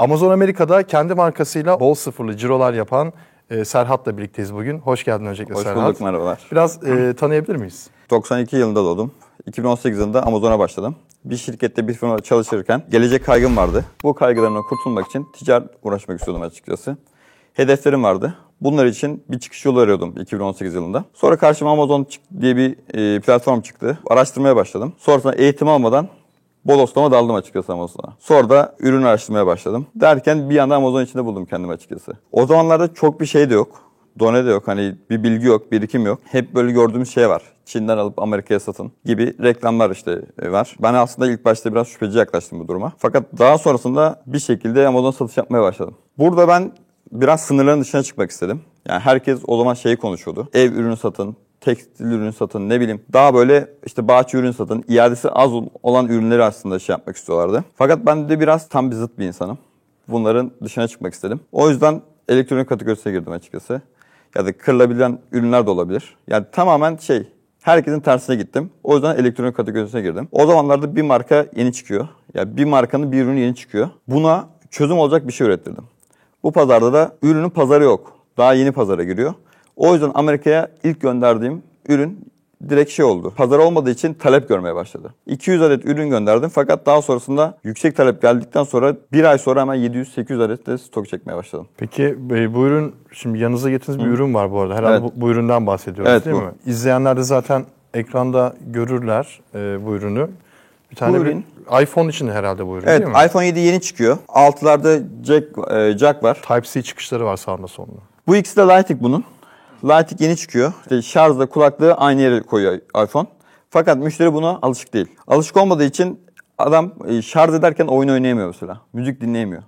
Amazon Amerika'da kendi markasıyla bol sıfırlı cirolar yapan e, Serhat'la birlikteyiz bugün. Hoş geldin öncelikle Hoş Serhat. bulduk merhabalar. Biraz e, tanıyabilir miyiz? 92 yılında doğdum. 2018 yılında Amazon'a başladım. Bir şirkette bir firmada çalışırken gelecek kaygım vardı. Bu kaygılarımdan kurtulmak için ticaret uğraşmak istiyordum açıkçası. Hedeflerim vardı. Bunlar için bir çıkış yolu arıyordum 2018 yılında. Sonra karşıma Amazon diye bir e, platform çıktı. Araştırmaya başladım. Sonrasında eğitim almadan bodoslama daldım açıkçası Amazon'a. Sonra da ürün araştırmaya başladım. Derken bir anda Amazon içinde buldum kendimi açıkçası. O zamanlarda çok bir şey de yok. Done de yok. Hani bir bilgi yok, birikim yok. Hep böyle gördüğümüz şey var. Çin'den alıp Amerika'ya satın gibi reklamlar işte e, var. Ben aslında ilk başta biraz şüpheci yaklaştım bu duruma. Fakat daha sonrasında bir şekilde Amazon satış yapmaya başladım. Burada ben biraz sınırların dışına çıkmak istedim. Yani herkes o zaman şeyi konuşuyordu. Ev ürünü satın, tekstil ürünü satın ne bileyim. Daha böyle işte bahçe ürünü satın, iadesi az olan ürünleri aslında şey yapmak istiyorlardı. Fakat ben de biraz tam bir zıt bir insanım. Bunların dışına çıkmak istedim. O yüzden elektronik kategorisine girdim açıkçası. Ya da kırılabilen ürünler de olabilir. Yani tamamen şey, herkesin tersine gittim. O yüzden elektronik kategorisine girdim. O zamanlarda bir marka yeni çıkıyor. Yani bir markanın bir ürünü yeni çıkıyor. Buna çözüm olacak bir şey ürettirdim. Bu pazarda da ürünün pazarı yok. Daha yeni pazara giriyor. O yüzden Amerika'ya ilk gönderdiğim ürün direkt şey oldu. Pazar olmadığı için talep görmeye başladı. 200 adet ürün gönderdim fakat daha sonrasında yüksek talep geldikten sonra bir ay sonra hemen 700-800 adet de stok çekmeye başladım. Peki e, bu ürün, şimdi yanınıza getirdiğiniz bir ürün var bu arada. Herhalde Evet. bu, bu üründen bahsediyoruz Evet, değil bu. mi? İzleyenler de zaten ekranda görürler e, bu ürünü. Bir tane Bu bir ürün- iPhone için herhalde bu ürün Evet değil mi? iPhone 7 yeni çıkıyor. Altılarda jack, e, jack var. Type-C çıkışları var sağında solunda. Bu ikisi de Lightning bunun. Lightning yeni çıkıyor. İşte şarjla kulaklığı aynı yere koyuyor iPhone. Fakat müşteri buna alışık değil. Alışık olmadığı için adam e, şarj ederken oyun oynayamıyor mesela. Müzik dinleyemiyor.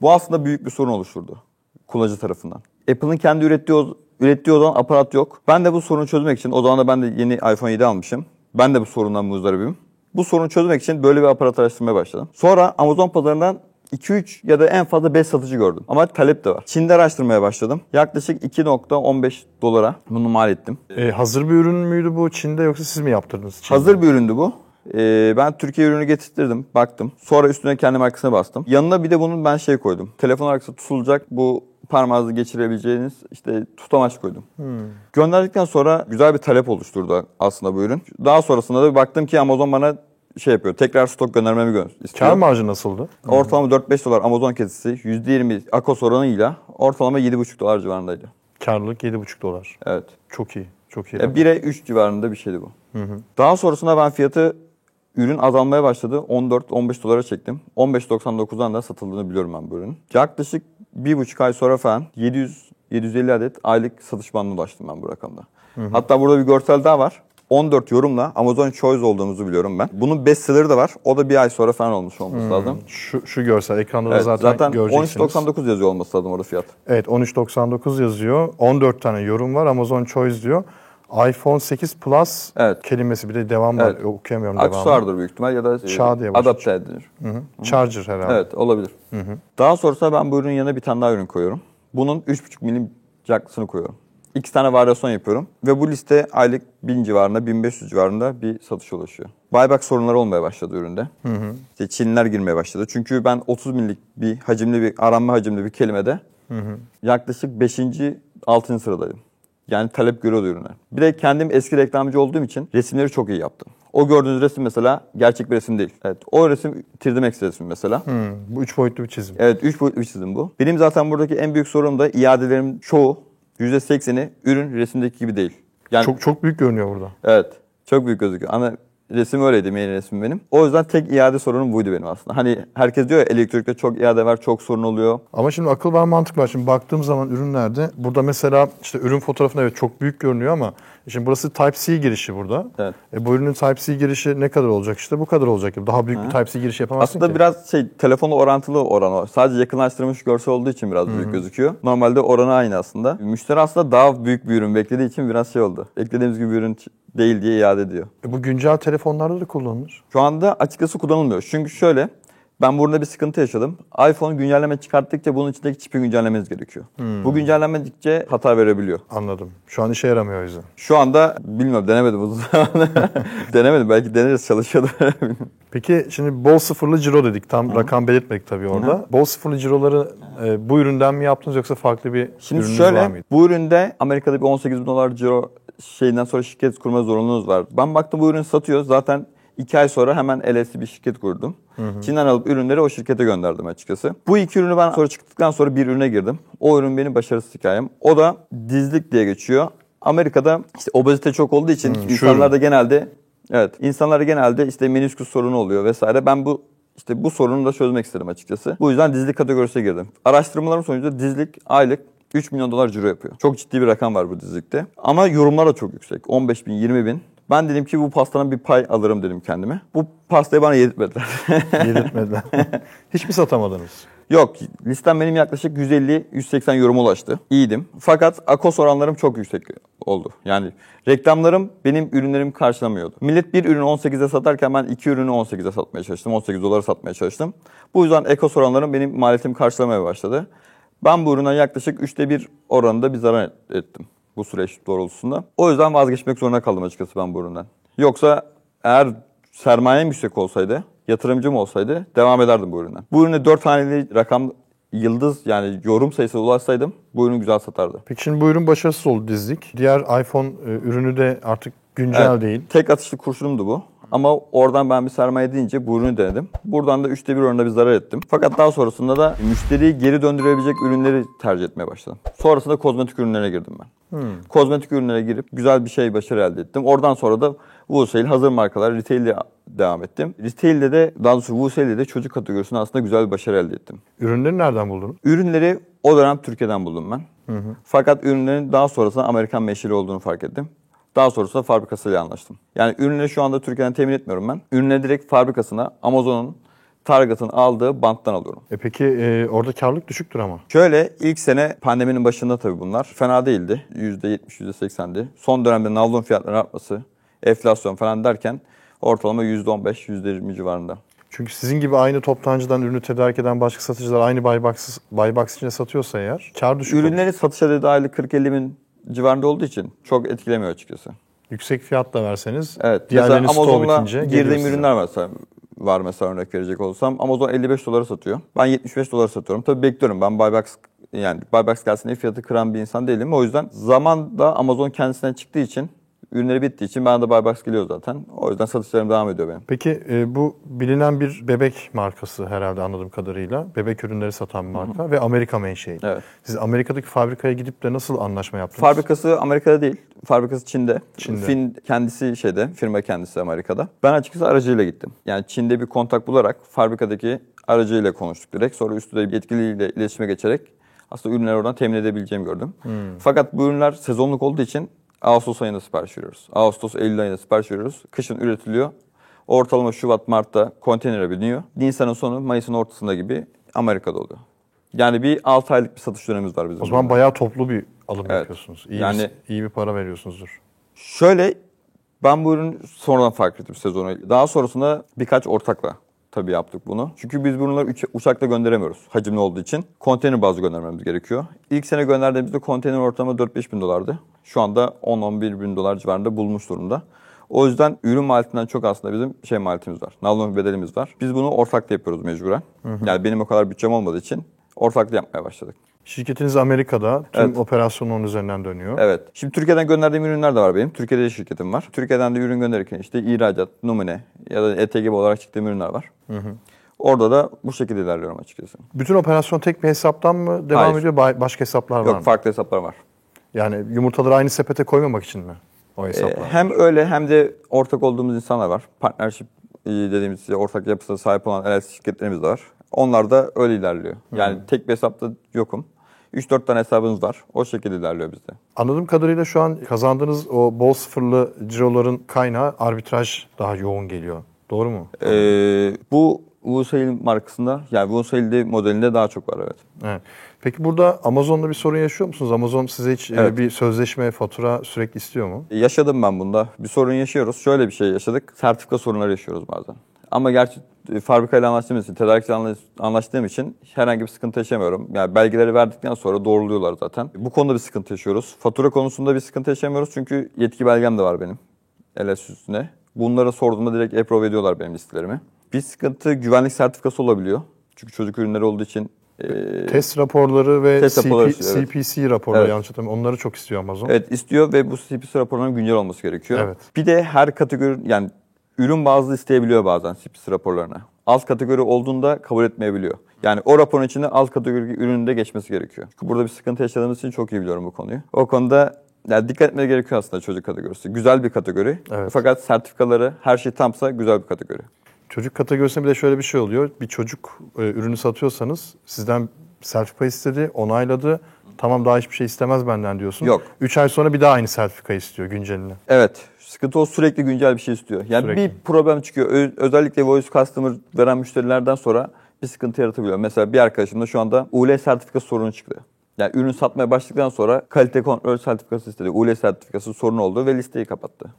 Bu aslında büyük bir sorun oluşturdu kullanıcı tarafından. Apple'ın kendi ürettiği ürettiği o zaman aparat yok. Ben de bu sorunu çözmek için o zaman da ben de yeni iPhone 7 almışım. Ben de bu sorundan muzdaribim. Bu sorunu çözmek için böyle bir aparat araştırmaya başladım. Sonra Amazon pazarından 2-3 ya da en fazla 5 satıcı gördüm. Ama talep de var. Çin'de araştırmaya başladım. Yaklaşık 2.15 dolara bunu mal ettim. E, hazır bir ürün müydü bu Çin'de yoksa siz mi yaptırdınız? Çin'de? Hazır bir üründü bu. Ee, ben Türkiye ürünü getirttirdim, baktım. Sonra üstüne kendi markasına bastım. Yanına bir de bunun ben şey koydum. Telefon arkası tutulacak bu parmağınızı geçirebileceğiniz işte tutamaç koydum. Gönderdikten sonra güzel bir talep oluşturdu aslında bu ürün. Daha sonrasında da baktım ki Amazon bana şey yapıyor. Tekrar stok göndermemi gö- istiyor. Kar marjı nasıldı? Ortalama 4-5 dolar Amazon kesisi %20 Akos oranıyla ortalama 7,5 dolar civarındaydı. Karlılık 7,5 dolar. Evet. Çok iyi. Çok iyi. Ya 1'e 3 civarında bir şeydi bu. Daha sonrasında ben fiyatı ürün azalmaya başladı. 14-15 dolara çektim. 15.99'dan da satıldığını biliyorum ben bu ürünün. Yaklaşık bir buçuk ay sonra falan 700-750 adet aylık satış bandına ulaştım ben bu rakamda. Hatta burada bir görsel daha var. 14 yorumla Amazon Choice olduğumuzu biliyorum ben. Bunun bestseller'ı da var. O da bir ay sonra falan olmuş olması lazım. Şu, şu görsel ekranda da Evet, zaten, zaten göreceksiniz. 13.99 yazıyor olması lazım orada fiyat. Evet 13.99 yazıyor. 14 tane yorum var. Amazon Choice diyor. iPhone 8 Plus Evet. kelimesi bir de devam var. Evet. Okuyamıyorum devamını. Aksesuardır büyük ihtimal ya da e, Çağ diye adapte edilir. Charger herhalde. Evet olabilir. Daha sonrasında ben bu ürünün yanına bir tane daha ürün koyuyorum. Bunun 3.5 milim jacklısını koyuyorum. İki tane varyasyon yapıyorum. Ve bu liste aylık 1000 civarında, 1500 civarında bir satış ulaşıyor. Buyback sorunları olmaya başladı üründe. İşte Çinliler girmeye başladı. Çünkü ben 30 binlik bir hacimli bir aranma hacimli bir kelimede yaklaşık 5. 6. sıradaydım. Yani talep görüyordu ürüne. Bir de kendim eski reklamcı olduğum için resimleri çok iyi yaptım. O gördüğünüz resim mesela gerçek bir resim değil. Evet. O resim 3D Max resmi mesela. Hmm, bu üç boyutlu bir çizim. Evet 3 boyutlu bir çizim bu. Benim zaten buradaki en büyük sorunum da iadelerim çoğu %80'i ürün resimdeki gibi değil. Yani Çok çok büyük görünüyor burada. evet çok büyük gözüküyor. Ana resim öyleydi mail resim benim. O yüzden tek iade sorunum buydu benim aslında. Hani herkes diyor ya elektrikte çok iade var, çok sorun oluyor. Ama şimdi akıl var mantık var. Şimdi baktığım zaman ürünlerde burada mesela işte ürün fotoğrafında evet çok büyük görünüyor ama şimdi burası Type-C girişi burada. Evet. E, bu ürünün Type-C girişi ne kadar olacak işte bu kadar olacak. Daha büyük bir Type-C girişi yapamazsın Aslında ki. biraz şey telefonla orantılı oran o. Sadece yakınlaştırılmış görsel olduğu için biraz büyük gözüküyor. Normalde oranı aynı aslında. Müşteri aslında daha büyük bir ürün beklediği için biraz şey oldu. Beklediğimiz gibi bir ürün değil diye iade ediyor. E, bu güncel telefonlarda da kullanılır. Şu anda açıkçası kullanılmıyor. Çünkü şöyle Ben burada bir sıkıntı yaşadım. iPhone güncelleme çıkarttıkça bunun içindeki çipi güncellemeniz gerekiyor. Bu güncellemedikçe hata verebiliyor. Anladım. Şu an işe yaramıyor o yüzden. Şu anda bilmiyorum denemedim uzun zamandır. denemedim belki deneriz çalışıyordu. Peki şimdi bol sıfırlı ciro dedik. Tam rakam belirtmedik tabii orada. Bol sıfırlı ciroları e, bu üründen mi yaptınız yoksa farklı bir Şimdi ürününüz var şöyle mıydı? bu üründe Amerika'da bir 18 bin dolar ciro şeyinden sonra şirket kurma zorunluluğunuz var. Ben baktım bu ürünü satıyor. Zaten iki ay sonra hemen LLC bir şirket kurdum. Çin'den alıp ürünleri o şirkete gönderdim açıkçası. Bu iki ürünü ben sonra çıktıktan sonra bir ürüne girdim. O ürün benim başarısız hikayem. O da dizlik diye geçiyor. Amerika'da işte obezite çok olduğu için şu insanlar da genelde evet insanlarda genelde işte menisküs sorunu oluyor vesaire. Ben bu işte bu sorunu da çözmek istedim açıkçası. Bu yüzden dizlik kategorisine girdim. Araştırmalarım sonucunda dizlik aylık 3 milyon dolar ciro yapıyor. Çok ciddi bir rakam var bu dizlikte. Ama yorumlar da çok yüksek. 15 bin, 20 bin. Ben dedim ki bu pastanın bir pay alırım dedim kendime. Bu pastayı bana yedirtmediler. Yedirtmediler. Hiç mi satamadınız? Yok listem benim yaklaşık 150-180 yoruma ulaştı. İyiydim. Fakat akos oranlarım çok yüksek oldu. Yani reklamlarım benim ürünlerimi karşılamıyordu. Millet bir ürünü 18'e satarken ben iki ürünü 18'e satmaya çalıştım. 18 dolara satmaya çalıştım. Bu yüzden ekos oranlarım benim maliyetimi karşılamaya başladı. Ben bu üründen yaklaşık üçte bir oranında bir zarar et- ettim bu süreç doğrultusunda. O yüzden vazgeçmek zorunda kaldım açıkçası ben bu üründen. Yoksa eğer sermayem yüksek olsaydı, yatırımcım olsaydı devam ederdim bu üründen. Bu ürüne 4 haneli rakam yıldız yani yorum sayısına ulaşsaydım bu ürün güzel satardı. Peki şimdi bu ürün başarısız oldu dizlik. Diğer iPhone e, ürünü de artık güncel Evet, değil. Tek atışlı kurşunumdu bu. Ama oradan ben bir sermaye deyince bu ürünü denedim. Buradan da üçte bir oranında bir zarar ettim. Fakat daha sonrasında da müşteriyi geri döndürebilecek ürünleri tercih etmeye başladım. Sonrasında kozmetik ürünlerine girdim ben. Kozmetik ürünlere girip güzel bir şey başarı elde ettim. Oradan sonra da Wholesale hazır markalar retail'de devam ettim. Retail'de de daha doğrusu Wholesale'de de çocuk kategorisinde aslında güzel bir başarı elde ettim. Ürünleri nereden buldunuz? Ürünleri o dönem Türkiye'den buldum ben. Fakat ürünlerin daha sonrasında Amerikan meşhuri olduğunu fark ettim. Daha sonrasında fabrikasıyla anlaştım. Yani ürünleri şu anda Türkiye'den temin etmiyorum ben. Ürünleri direkt fabrikasına Amazon'un Target'ın aldığı banttan alıyorum. E peki e, orada karlılık düşüktür ama. Şöyle ilk sene pandeminin başında tabii bunlar fena değildi. %70, %80'di. Son dönemde navlun fiyatlarının artması, enflasyon falan derken ortalama %15, %20 civarında. Çünkü sizin gibi aynı toptancıdan ürünü tedarik eden başka satıcılar aynı buy box, buy box içinde satıyorsa eğer kar düşük olur. Ürünleri satışa dedi aylık 40-50 bin civarında olduğu için çok etkilemiyor açıkçası. Yüksek fiyatla verseniz Evet. Stoğu Amazon'la bitince girdiğim ürünler mesela var mesela örnek verecek olsam. Amazon 55 dolara satıyor. Ben 75 dolara satıyorum. Tabii bekliyorum. Ben buybox yani buybox gelsin diye fiyatı kıran bir insan değilim. O yüzden zaman da Amazon kendisinden çıktığı için ürünleri bittiği için bana da buybox geliyor zaten. O yüzden satışlarım devam ediyor benim. Peki e, bu bilinen bir bebek markası herhalde anladığım kadarıyla. Bebek ürünleri satan bir marka ve Amerika menşeli. Evet. Siz Amerika'daki fabrikaya gidip de nasıl anlaşma yaptınız? Fabrikası Amerika'da değil. Fabrikası Çin'de. Çin'de. Fin kendisi şeyde, firma kendisi Amerika'da. Ben açıkçası aracıyla gittim. Yani Çin'de bir kontak bularak fabrikadaki aracıyla konuştuk direkt. Sonra üstüne bir yetkiliyle iletişime geçerek aslında ürünleri oradan temin edebileceğimi gördüm. Fakat bu ürünler sezonluk olduğu için Ağustos ayında sipariş veriyoruz. Ağustos, Eylül ayında sipariş veriyoruz. Kışın üretiliyor. Ortalama Şubat, Mart'ta konteynere biniyor. Nisan'ın sonu, Mayıs'ın ortasında gibi Amerika'da oluyor. Yani bir 6 aylık bir satış dönemimiz var bizim. O zaman bayağı toplu bir alım Evet. yapıyorsunuz. İyi, Yani- bir, iyi bir para veriyorsunuzdur. Şöyle ben bu ürünü sonradan fark ettim sezonu. Daha sonrasında birkaç ortakla tabii yaptık bunu. Çünkü biz bunları uç- uçakla gönderemiyoruz hacimli olduğu için. Konteyner bazlı göndermemiz gerekiyor. İlk sene gönderdiğimizde konteyner ortalama 4-5 bin dolardı. Şu anda 10-11 bin dolar civarında bulmuş durumda. O yüzden ürün maliyetinden çok aslında bizim şey maliyetimiz var. Bir bedelimiz var. Biz bunu ortakla yapıyoruz mecburen. Yani benim o kadar bütçem olmadığı için ortakla yapmaya başladık. Şirketiniz Amerika'da. Tüm Evet. operasyon onun üzerinden dönüyor. Evet. Şimdi Türkiye'den gönderdiğim ürünler de var benim. Türkiye'de de şirketim var. Türkiye'den de ürün gönderirken işte ihracat, numune ya da ETG olarak çıktığım ürünler var. Orada da bu şekilde ilerliyorum açıkçası. Bütün operasyon tek bir hesaptan mı devam Hayır. ediyor? Ba- Başka hesaplar var Yok mı? farklı hesaplar var. Yani yumurtaları aynı sepete koymamak için mi o Ee, hesaplar? hem öyle hem de ortak olduğumuz insanlar var. Partnership e, dediğimiz ortak yapısına sahip olan LLC şirketlerimiz de var. Onlar da öyle ilerliyor. Yani tek bir hesapta yokum. 3-4 tane hesabımız var. O şekilde ilerliyor bizde. Anladığım kadarıyla şu an kazandığınız o bol sıfırlı ciroların kaynağı arbitraj daha yoğun geliyor. Doğru mu? Ee, bu Wusail markasında yani Wusail modelinde daha çok var evet. Evet. Peki burada Amazon'da bir sorun yaşıyor musunuz? Amazon size hiç e, Evet. bir sözleşme, fatura sürekli istiyor mu? Yaşadım ben bunda. Bir sorun yaşıyoruz. Şöyle bir şey yaşadık. Sertifika sorunları yaşıyoruz bazen. Ama gerçi e, fabrikayla anlaştığım için, tedarikçiyle anlaş- anlaştığım için herhangi bir sıkıntı yaşamıyorum. Yani belgeleri verdikten sonra doğruluyorlar zaten. Bu konuda bir sıkıntı yaşıyoruz. Fatura konusunda bir sıkıntı yaşamıyoruz çünkü yetki belgem de var benim. LS üstüne. Bunlara sorduğumda direkt approve ediyorlar benim listelerimi. Bir sıkıntı güvenlik sertifikası olabiliyor. Çünkü çocuk ürünleri olduğu için e, Test raporları ve Test CP, raporları evet. CPC raporları Evet. yanlış hatırlamıyorum. Onları çok istiyor Amazon. Evet istiyor ve bu CPC raporlarının güncel olması gerekiyor. Evet. Bir de her kategori yani ürün bazlı isteyebiliyor bazen CPC raporlarını. Alt kategori olduğunda kabul etmeyebiliyor. Yani o raporun içinde alt kategori ürünün de geçmesi gerekiyor. Çünkü burada bir sıkıntı yaşadığımız için çok iyi biliyorum bu konuyu. O konuda yani dikkat etmeye gerekiyor aslında çocuk kategorisi. Güzel bir kategori. Evet. Fakat sertifikaları her şey tamsa güzel bir kategori. Çocuk kategorisinde bir de şöyle bir şey oluyor. Bir çocuk e, ürünü satıyorsanız sizden sertifika istedi, onayladı. Tamam daha hiçbir şey istemez benden diyorsun. Yok. 3 ay sonra bir daha aynı sertifika istiyor günceline. Evet. Sıkıntı o sürekli güncel bir şey istiyor. Yani Sürekli. bir problem çıkıyor. Ö- özellikle voice customer veren müşterilerden sonra bir sıkıntı yaratabiliyor. Mesela bir arkadaşımda şu anda UL sertifikası sorunu çıktı. Yani ürün satmaya başladıktan sonra kalite kontrol sertifikası istedi. UL sertifikası sorun oldu ve listeyi kapattı.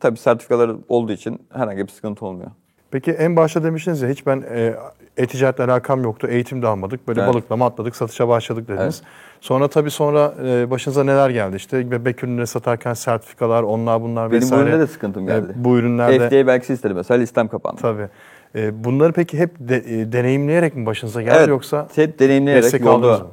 Tabii sertifikalar olduğu için herhangi bir sıkıntı olmuyor. Peki en başta demiştiniz ya hiç ben e, e-ticaretle alakam yoktu, eğitim de almadık. Böyle Evet. balıklama atladık, satışa başladık dediniz. Sonra tabii sonra e, başınıza neler geldi? İşte bebek ürünleri satarken sertifikalar, onlar bunlar Benim bu vesaire. üründe de sıkıntım geldi. E, bu ürünlerde FDA belgesi istedi mesela listem kapandı. tabii. E, bunları peki hep de- e, deneyimleyerek mi başınıza geldi Evet, yoksa? hep deneyimleyerek mı?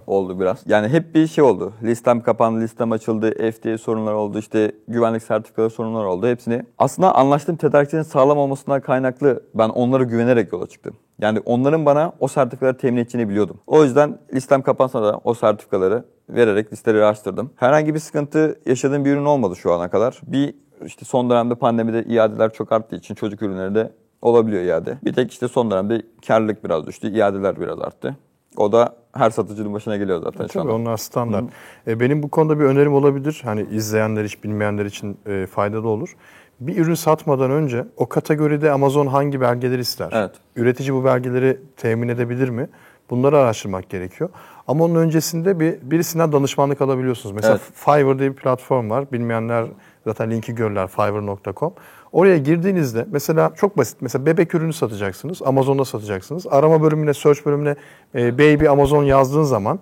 oldu biraz. Yani hep bir şey oldu. Listem kapandı, listem açıldı, FDA sorunlar oldu, işte güvenlik sertifikaları sorunlar oldu. Hepsini aslında anlaştığım tedarikçinin sağlam olmasından kaynaklı ben onlara güvenerek yola çıktım. Yani onların bana o sertifikaları temin edeceğini biliyordum. O yüzden listem kapansa da o sertifikaları vererek listeleri açtırdım. Herhangi bir sıkıntı yaşadığım bir ürün olmadı şu ana kadar. Bir işte son dönemde pandemide iadeler çok arttığı için çocuk ürünleri de olabiliyor iade. Bir tek işte son dönemde karlılık biraz düştü, iadeler biraz arttı. O da her satıcının başına geliyor zaten şu Tabii an. onlar standart. E, benim bu konuda bir önerim olabilir. Hani izleyenler hiç bilmeyenler için e, faydalı olur. Bir ürün satmadan önce o kategoride Amazon hangi belgeleri ister? Evet. Üretici bu belgeleri temin edebilir mi? Bunları araştırmak gerekiyor. Ama onun öncesinde bir birisinden danışmanlık alabiliyorsunuz. Mesela Evet. Fiverr diye bir platform var. Bilmeyenler zaten linki görürler fiverr.com. Oraya girdiğinizde mesela çok basit. Mesela bebek ürünü satacaksınız. Amazon'da satacaksınız. Arama bölümüne, search bölümüne e, baby Amazon yazdığın zaman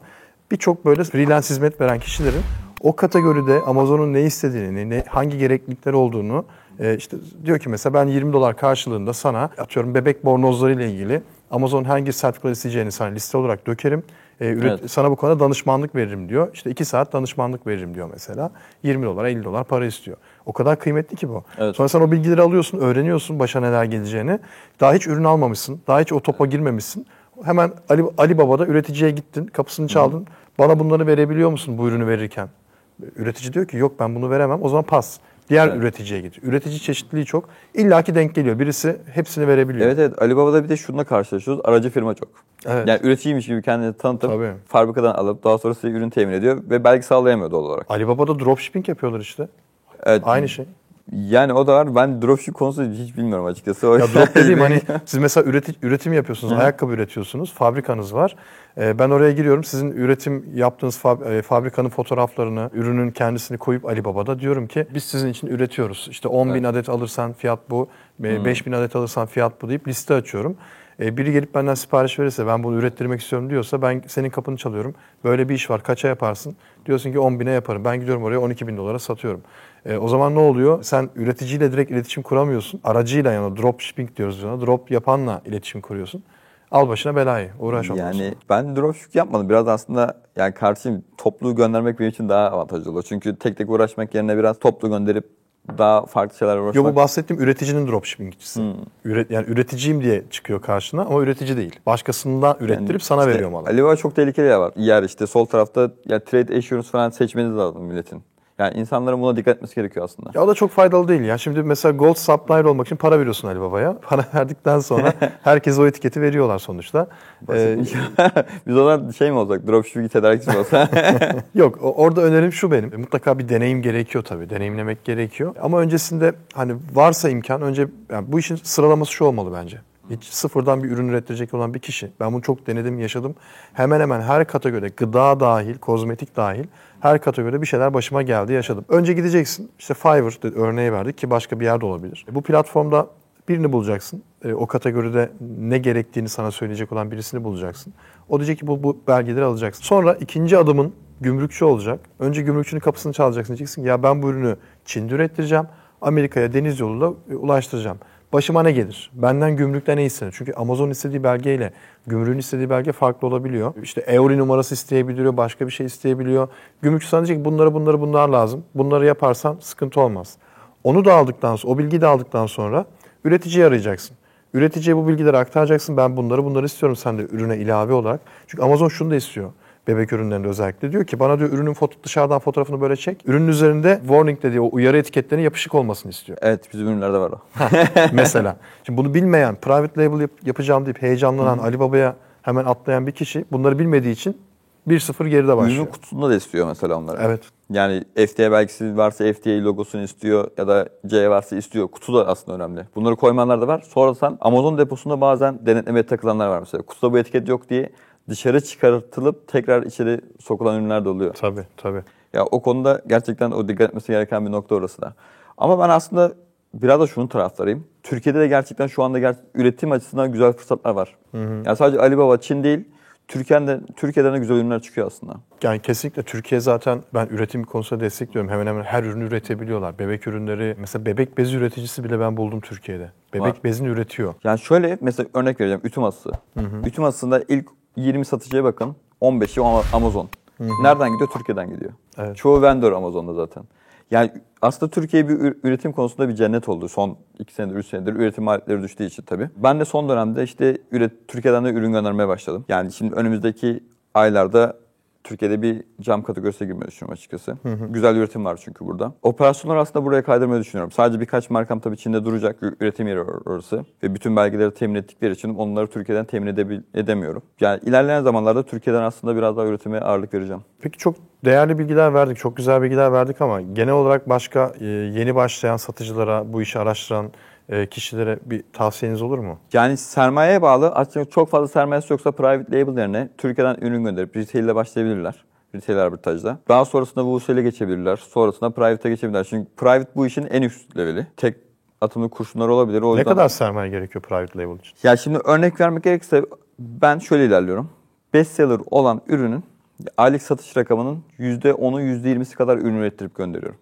birçok böyle freelance hizmet veren kişilerin o kategoride Amazon'un ne istediğini, ne, hangi gereklilikleri olduğunu e, işte diyor ki mesela ben 20 dolar karşılığında sana atıyorum bebek bornozları ile ilgili Amazon hangi sertifikaları isteyeceğini sana liste olarak dökerim. E, üret- Evet. Sana bu konuda danışmanlık veririm diyor. İşte 2 saat danışmanlık veririm diyor mesela. 20 dolar 50 dolar para istiyor. O kadar kıymetli ki bu. Evet. Sonra sen o bilgileri alıyorsun, öğreniyorsun başa neler geleceğini. Daha hiç ürün almamışsın, daha hiç o topa girmemişsin. Hemen Ali, Ali Baba'da üreticiye gittin, kapısını çaldın. Bana bunları verebiliyor musun bu ürünü verirken? Üretici diyor ki yok ben bunu veremem. O zaman pas. Diğer Evet. üreticiye git. Üretici çeşitliliği çok. İlla ki denk geliyor. Birisi hepsini verebiliyor. Evet evet Alibaba'da bir de şununla karşılaşıyoruz. Aracı firma çok. Evet. Yani üreticiymiş gibi kendini tanıtıp Tabii. fabrikadan alıp daha sonra size ürün temin ediyor ve belge sağlayamıyor doğal olarak. Ali Baba'da dropshipping yapıyorlar işte. Evet. Aynı şey. Yani o da var. Ben dropship konusunda hiç bilmiyorum açıkçası. O Ya drop dediğim hani siz mesela üreti, üretim yapıyorsunuz, ayakkabı üretiyorsunuz, fabrikanız var. Ee, ben oraya giriyorum, sizin üretim yaptığınız fab- e, fabrikanın fotoğraflarını, ürünün kendisini koyup Alibaba'da diyorum ki biz sizin için üretiyoruz. İşte 10 bin adet alırsan fiyat bu, 5 bin adet alırsan fiyat bu deyip liste açıyorum. Ee, biri gelip benden sipariş verirse ben bunu ürettirmek istiyorum diyorsa ben senin kapını çalıyorum. Böyle bir iş var kaça yaparsın? Diyorsun ki 10 bine yaparım. Ben gidiyorum oraya 12 bin dolara satıyorum. Ee, o zaman ne oluyor? Sen üreticiyle direkt iletişim kuramıyorsun. Aracıyla yani drop shipping diyoruz ona. Drop yapanla iletişim kuruyorsun. Al başına belayı. Uğraş sonra. Yani ben dropship yapmadım. Biraz aslında yani karşıyım. Toplu göndermek benim için daha avantajlı olur. Çünkü tek tek uğraşmak yerine biraz toplu gönderip daha farklı şeyler Yo uğraşmak. bu bahsettiğim üreticinin dropshippingçisi. Hmm. Üret, yani üreticiyim diye çıkıyor karşına ama üretici değil. Başkasından ürettirip Yani sana işte veriyor malı. Alibaba çok tehlikeli yer var. Yer işte sol tarafta ya trade assurance falan seçmeniz lazım milletin. Yani insanların buna dikkat etmesi gerekiyor aslında. Ya o da çok faydalı değil ya. Şimdi mesela gold supplier olmak için para veriyorsun Ali Baba'ya. Para verdikten sonra herkese o etiketi veriyorlar sonuçta. Ee, Biz ona şey mi olsak, dropshipping tedarikçisi mi olsa? Yok orada önerim şu benim. Mutlaka bir deneyim gerekiyor tabii. Deneyimlemek gerekiyor. Ama öncesinde hani varsa imkan önce yani bu işin sıralaması şu olmalı bence. Hiç sıfırdan bir ürün ürettirecek olan bir kişi. Ben bunu çok denedim, yaşadım. Hemen hemen her kategoride gıda dahil, kozmetik dahil her kategoride bir şeyler başıma geldi, yaşadım. Önce gideceksin. İşte Fiverr örneği verdik ki başka bir yerde olabilir. Bu platformda Birini bulacaksın. E, o kategoride ne gerektiğini sana söyleyecek olan birisini bulacaksın. O diyecek ki bu, bu belgeleri alacaksın. Sonra ikinci adımın gümrükçü olacak. Önce gümrükçünün kapısını çalacaksın. Diyeceksin ki ya ben bu ürünü Çin'de ürettireceğim. Amerika'ya deniz yoluyla e, ulaştıracağım. Başıma ne gelir? Benden gümrükte ne istenir? Çünkü Amazon istediği belgeyle gümrüğün istediği belge farklı olabiliyor. İşte EORI numarası isteyebiliyor, başka bir şey isteyebiliyor. Gümrükçü sana diyecek bunları bunları bunlar lazım. Bunları yaparsan sıkıntı olmaz. Onu da aldıktan sonra, o bilgiyi de aldıktan sonra üreticiyi arayacaksın. Üreticiye bu bilgileri aktaracaksın. Ben bunları bunları istiyorum sen de ürüne ilave olarak. Çünkü Amazon şunu da istiyor. Bebek ürünlerinde özellikle diyor ki bana diyor ürünün foto, dışarıdan fotoğrafını böyle çek. Ürünün üzerinde warning dediği o uyarı etiketlerinin yapışık olmasını istiyor. Evet bizim ürünlerde var o. Mesela. Şimdi bunu bilmeyen, private label yap- yapacağım deyip heyecanlanan Ali Baba'ya hemen atlayan bir kişi bunları bilmediği için 1-0 geride Ürünün başlıyor. kutusunda da istiyor mesela onları. Evet. Yani FDA belgesi varsa FDA logosunu istiyor ya da C varsa istiyor. Kutu da aslında önemli. Bunları koymayanlar da var. Sonradan Amazon deposunda bazen denetlemeye takılanlar var mesela. Kutuda bu etiket yok diye dışarı çıkartılıp tekrar içeri sokulan ürünler de oluyor. Tabii tabii. Ya o konuda gerçekten o dikkat etmesi gereken bir nokta orası da. Ama ben aslında biraz da şunun taraftarıyım. Türkiye'de de gerçekten şu anda ger- üretim açısından güzel fırsatlar var. Yani sadece Alibaba, Çin değil, Türkiye'den, Türkiye'den de güzel ürünler çıkıyor aslında. Yani kesinlikle Türkiye zaten ben üretim konusunda destekliyorum. Hemen hemen her ürünü üretebiliyorlar. Bebek ürünleri, mesela bebek bezi üreticisi bile ben buldum Türkiye'de. Bebek Var. bezini üretiyor. Yani şöyle mesela örnek vereceğim ütü masası. Ütü masasında ilk 20 satıcıya bakın. 15'i Ama- Amazon. Nereden gidiyor? Türkiye'den gidiyor. Evet. Çoğu vendor Amazon'da zaten. Yani aslında Türkiye bir ür- üretim konusunda bir cennet oldu. Son 2 senedir, 3 senedir üretim maliyetleri düştüğü için tabii. Ben de son dönemde işte üret, Türkiye'den de ürün göndermeye başladım. Yani şimdi önümüzdeki aylarda Türkiye'de bir cam kategorisine girmeyi düşünüyorum açıkçası. Güzel üretim var çünkü burada. Operasyonları aslında buraya kaydırmayı düşünüyorum. Sadece birkaç markam tabii Çin'de duracak. Üretim yeri or- orası. Ve bütün belgeleri temin ettikleri için onları Türkiye'den temin edebil- edemiyorum. Yani ilerleyen zamanlarda Türkiye'den aslında biraz daha üretime ağırlık vereceğim. Peki çok değerli bilgiler verdik, çok güzel bilgiler verdik ama genel olarak başka e, yeni başlayan satıcılara, bu işi araştıran kişilere bir tavsiyeniz olur mu? Yani sermayeye bağlı. Aslında çok fazla sermayesi yoksa private label yerine Türkiye'den ürün gönderip retail ile başlayabilirler. Retail arbitrajda. Daha sonrasında wholesale'e geçebilirler. Sonrasında private'e geçebilirler. Çünkü private bu işin en üst leveli. Tek atımlı kurşunlar olabilir. O Ne yüzden... kadar sermaye gerekiyor private label için? Ya şimdi örnek vermek gerekirse ben şöyle ilerliyorum. Bestseller olan ürünün aylık satış rakamının %10'u %20'si kadar ürün ürettirip gönderiyorum.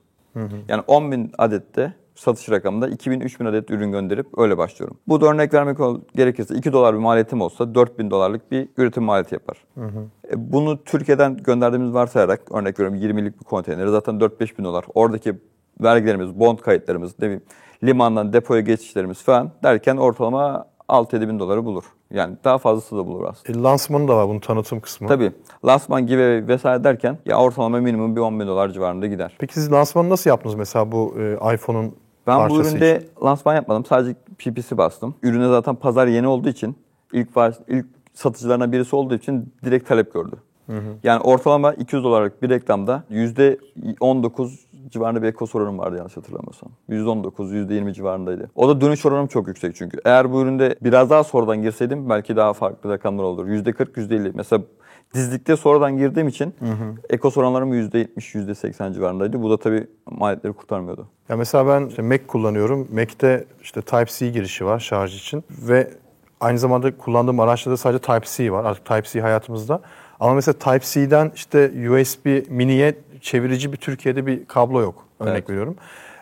Yani 10 bin adette satış rakamında 2000-3000 adet ürün gönderip öyle başlıyorum. Bu da örnek vermek gerekirse 2 dolar bir maliyetim olsa 4000 dolarlık bir üretim maliyeti yapar. E, Bunu Türkiye'den gönderdiğimiz varsayarak örnek veriyorum 20'lik bir konteyneri zaten 4-5 bin dolar. Oradaki vergilerimiz, bond kayıtlarımız, ne bileyim, limandan depoya geçişlerimiz falan derken ortalama 6-7 bin doları bulur. Yani daha fazlası da bulur aslında. E, lansmanı da var bunun tanıtım kısmı. Tabii lansman gibi vesaire derken ya ortalama minimum bir 10 bin dolar civarında gider. Peki siz lansmanı nasıl yaptınız mesela bu e, iPhone'un Ben bu parçası üründe için? lansman yapmadım. Sadece PPC bastım. Ürüne zaten pazar yeni olduğu için ilk baş, ilk satıcılarına birisi olduğu için direkt talep gördü. Yani ortalama 200 dolarlık bir reklamda %19 civarında bir ekos oranım vardı yanlış hatırlamıyorsam. %19, %20 civarındaydı. O da dönüş oranım çok yüksek çünkü. Eğer bu üründe biraz daha sonradan girseydim belki daha farklı rakamlar olur. %40, %50. Mesela dizlikte sonradan girdiğim için ekos oranlarım %70, %80 civarındaydı. Bu da tabii maliyetleri kurtarmıyordu. Ya mesela ben işte Mac kullanıyorum. Mac'te işte Type-C girişi var şarj için ve aynı zamanda kullandığım araçta da sadece Type-C var. Artık Type-C hayatımızda. Ama mesela Type-C'den işte USB mini'ye çevirici bir Türkiye'de bir kablo yok. Örnek Evet. veriyorum.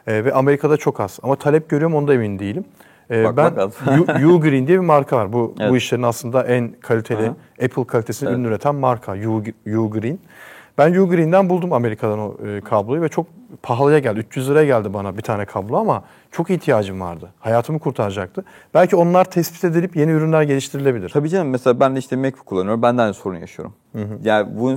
Ee, ve Amerika'da çok az. Ama talep görüyorum onda emin değilim. Ee, Bakmak ben lazım. U- Ugreen diye bir marka var. Bu Evet. bu işlerin aslında en kaliteli Aha. Apple kalitesinde Evet. ürün üreten marka U- Ugreen. Ben Ugreen'den buldum Amerika'dan o e, kabloyu ve çok pahalıya geldi. 300 liraya geldi bana bir tane kablo ama çok ihtiyacım vardı. Hayatımı kurtaracaktı. Belki onlar tespit edilip yeni ürünler geliştirilebilir. Tabii canım mesela ben de işte Mac kullanıyorum. Ben de aynı sorun yaşıyorum. Yani bu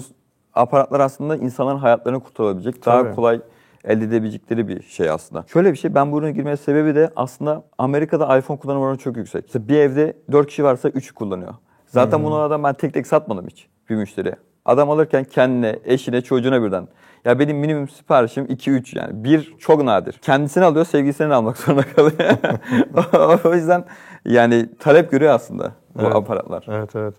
aparatlar aslında insanların hayatlarını kurtarabilecek, daha Tabii. kolay elde edebilecekleri bir şey aslında. Şöyle bir şey ben bu ürüne girmeye sebebi de aslında Amerika'da iPhone kullanım oranı çok yüksek. Mesela bir evde 4 kişi varsa 3'ü kullanıyor. Zaten bunu adam ben tek tek satmadım hiç bir müşteriye. Adam alırken kendine, eşine, çocuğuna birden. Ya benim minimum siparişim 2-3 yani. Bir çok nadir. Kendisini alıyor, sevgilisini almak zorunda kalıyor. o yüzden yani talep görüyor aslında bu Evet. aparatlar. Evet evet.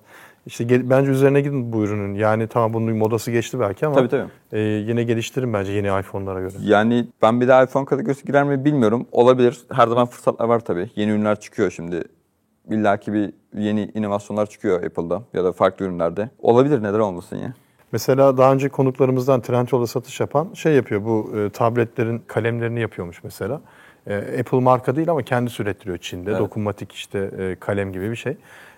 İşte bence üzerine gidin bu ürünün. Yani tamam bunun modası geçti belki ama Tabii, tabii. e, yine geliştirin bence yeni iPhone'lara göre. Yani ben bir daha iPhone kategorisi girer mi bilmiyorum. Olabilir. Her zaman fırsatlar var tabii. Yeni ürünler çıkıyor şimdi. İllaki bir yeni inovasyonlar çıkıyor Apple'da ya da farklı ürünlerde. Olabilir neden olmasın ya. Mesela daha önce konuklarımızdan Trendyol'da satış yapan şey yapıyor. Bu e, tabletlerin kalemlerini yapıyormuş mesela. E, Apple marka değil ama kendisi ürettiriyor Çin'de. Evet. Dokunmatik işte e, kalem gibi bir şey.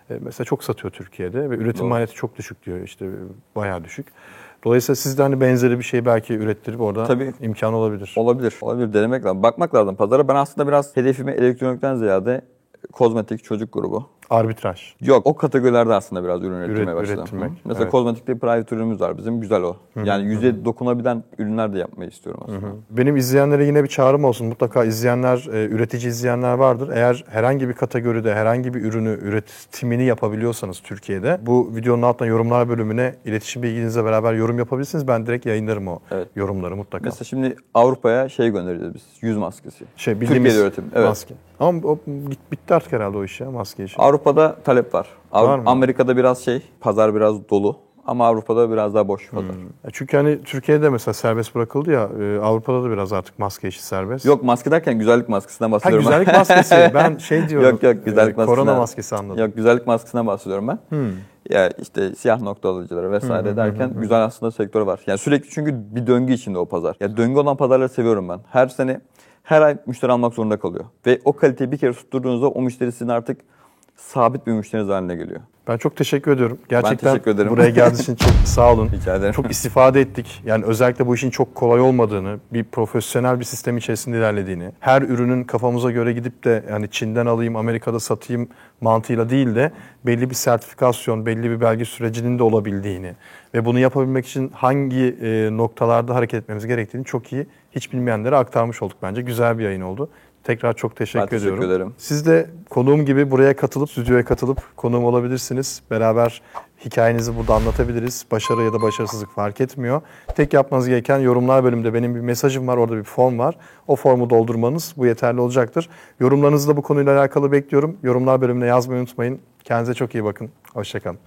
E, mesela çok satıyor Türkiye'de ve üretim Doğru. maliyeti çok düşük diyor. İşte bayağı düşük. Dolayısıyla siz de hani benzeri bir şey belki ürettirip orada Tabii. imkan olabilir. Olabilir. Olabilir. Denemek lazım. Bakmak lazım pazara. Ben aslında biraz hedefimi elektronikten ziyade kozmetik, çocuk grubu. Arbitraj. Yok o kategorilerde aslında biraz ürün üretmeye Üret- başladım. ürettirmek, Hı. Mesela evet. kozmetikte private ürünümüz var bizim. Güzel o. Yani yüze dokunabilen ürünler de yapmayı istiyorum aslında. Benim izleyenlere yine bir çağrım olsun. Mutlaka izleyenler, e, üretici izleyenler vardır. Eğer herhangi bir kategoride herhangi bir ürünü üretimini yapabiliyorsanız Türkiye'de bu videonun altına yorumlar bölümüne iletişim bilginizle beraber yorum yapabilirsiniz. Ben direkt yayınlarım o Evet. yorumları mutlaka. Mesela şimdi Avrupa'ya şey göndereceğiz biz. Yüz maskesi. şey bildiğimiz Türkiye'de üretim. Evet. maske. Ama o, bit- bitti artık herhalde o iş ya maske işi. Avrupa'da talep var. Avru- Var mı? Amerika'da biraz şey, pazar biraz dolu. Ama Avrupa'da biraz daha boş pazar. Ya Çünkü hani Türkiye'de mesela serbest bırakıldı ya e, Avrupa'da da biraz artık maske işi serbest. Yok maske derken güzellik maskesinden Ha bahsediyorum. güzellik maskesi. Ben şey diyorum. yok yok güzellik e, maskesinden. Korona maskesi anladım. Yok güzellik maskesinden bahsediyorum ben. Ya işte siyah nokta alıcıları vesaire derken güzel aslında sektör var. Yani sürekli çünkü bir döngü içinde o pazar. Ya döngü olan pazarları seviyorum ben. Her sene her ay müşteri almak zorunda kalıyor. Ve o kaliteyi bir kere tutturduğunuzda o müşteri sizin artık sabit bir müşteriniz haline geliyor. Ben çok teşekkür ediyorum. Gerçekten teşekkür ederim. buraya geldiğiniz için çok sağ olun. Rica ederim. Çok istifade ettik. Yani özellikle bu işin çok kolay olmadığını, bir profesyonel bir sistem içerisinde ilerlediğini, her ürünün kafamıza göre gidip de yani Çin'den alayım, Amerika'da satayım mantığıyla değil de belli bir sertifikasyon, belli bir belge sürecinin de olabildiğini ve bunu yapabilmek için hangi e, noktalarda hareket etmemiz gerektiğini çok iyi hiç bilmeyenlere aktarmış olduk bence. Güzel bir yayın oldu. Tekrar çok teşekkür, Ben teşekkür ediyorum. ederim. Siz de konuğum gibi buraya katılıp, stüdyoya katılıp konuğum olabilirsiniz. Beraber hikayenizi burada anlatabiliriz. Başarı ya da başarısızlık fark etmiyor. Tek yapmanız gereken yorumlar bölümünde benim bir mesajım var, orada bir form var. O formu doldurmanız bu yeterli olacaktır. Yorumlarınızı da bu konuyla alakalı bekliyorum. Yorumlar bölümüne yazmayı unutmayın. Kendinize çok iyi bakın. Hoşçakalın.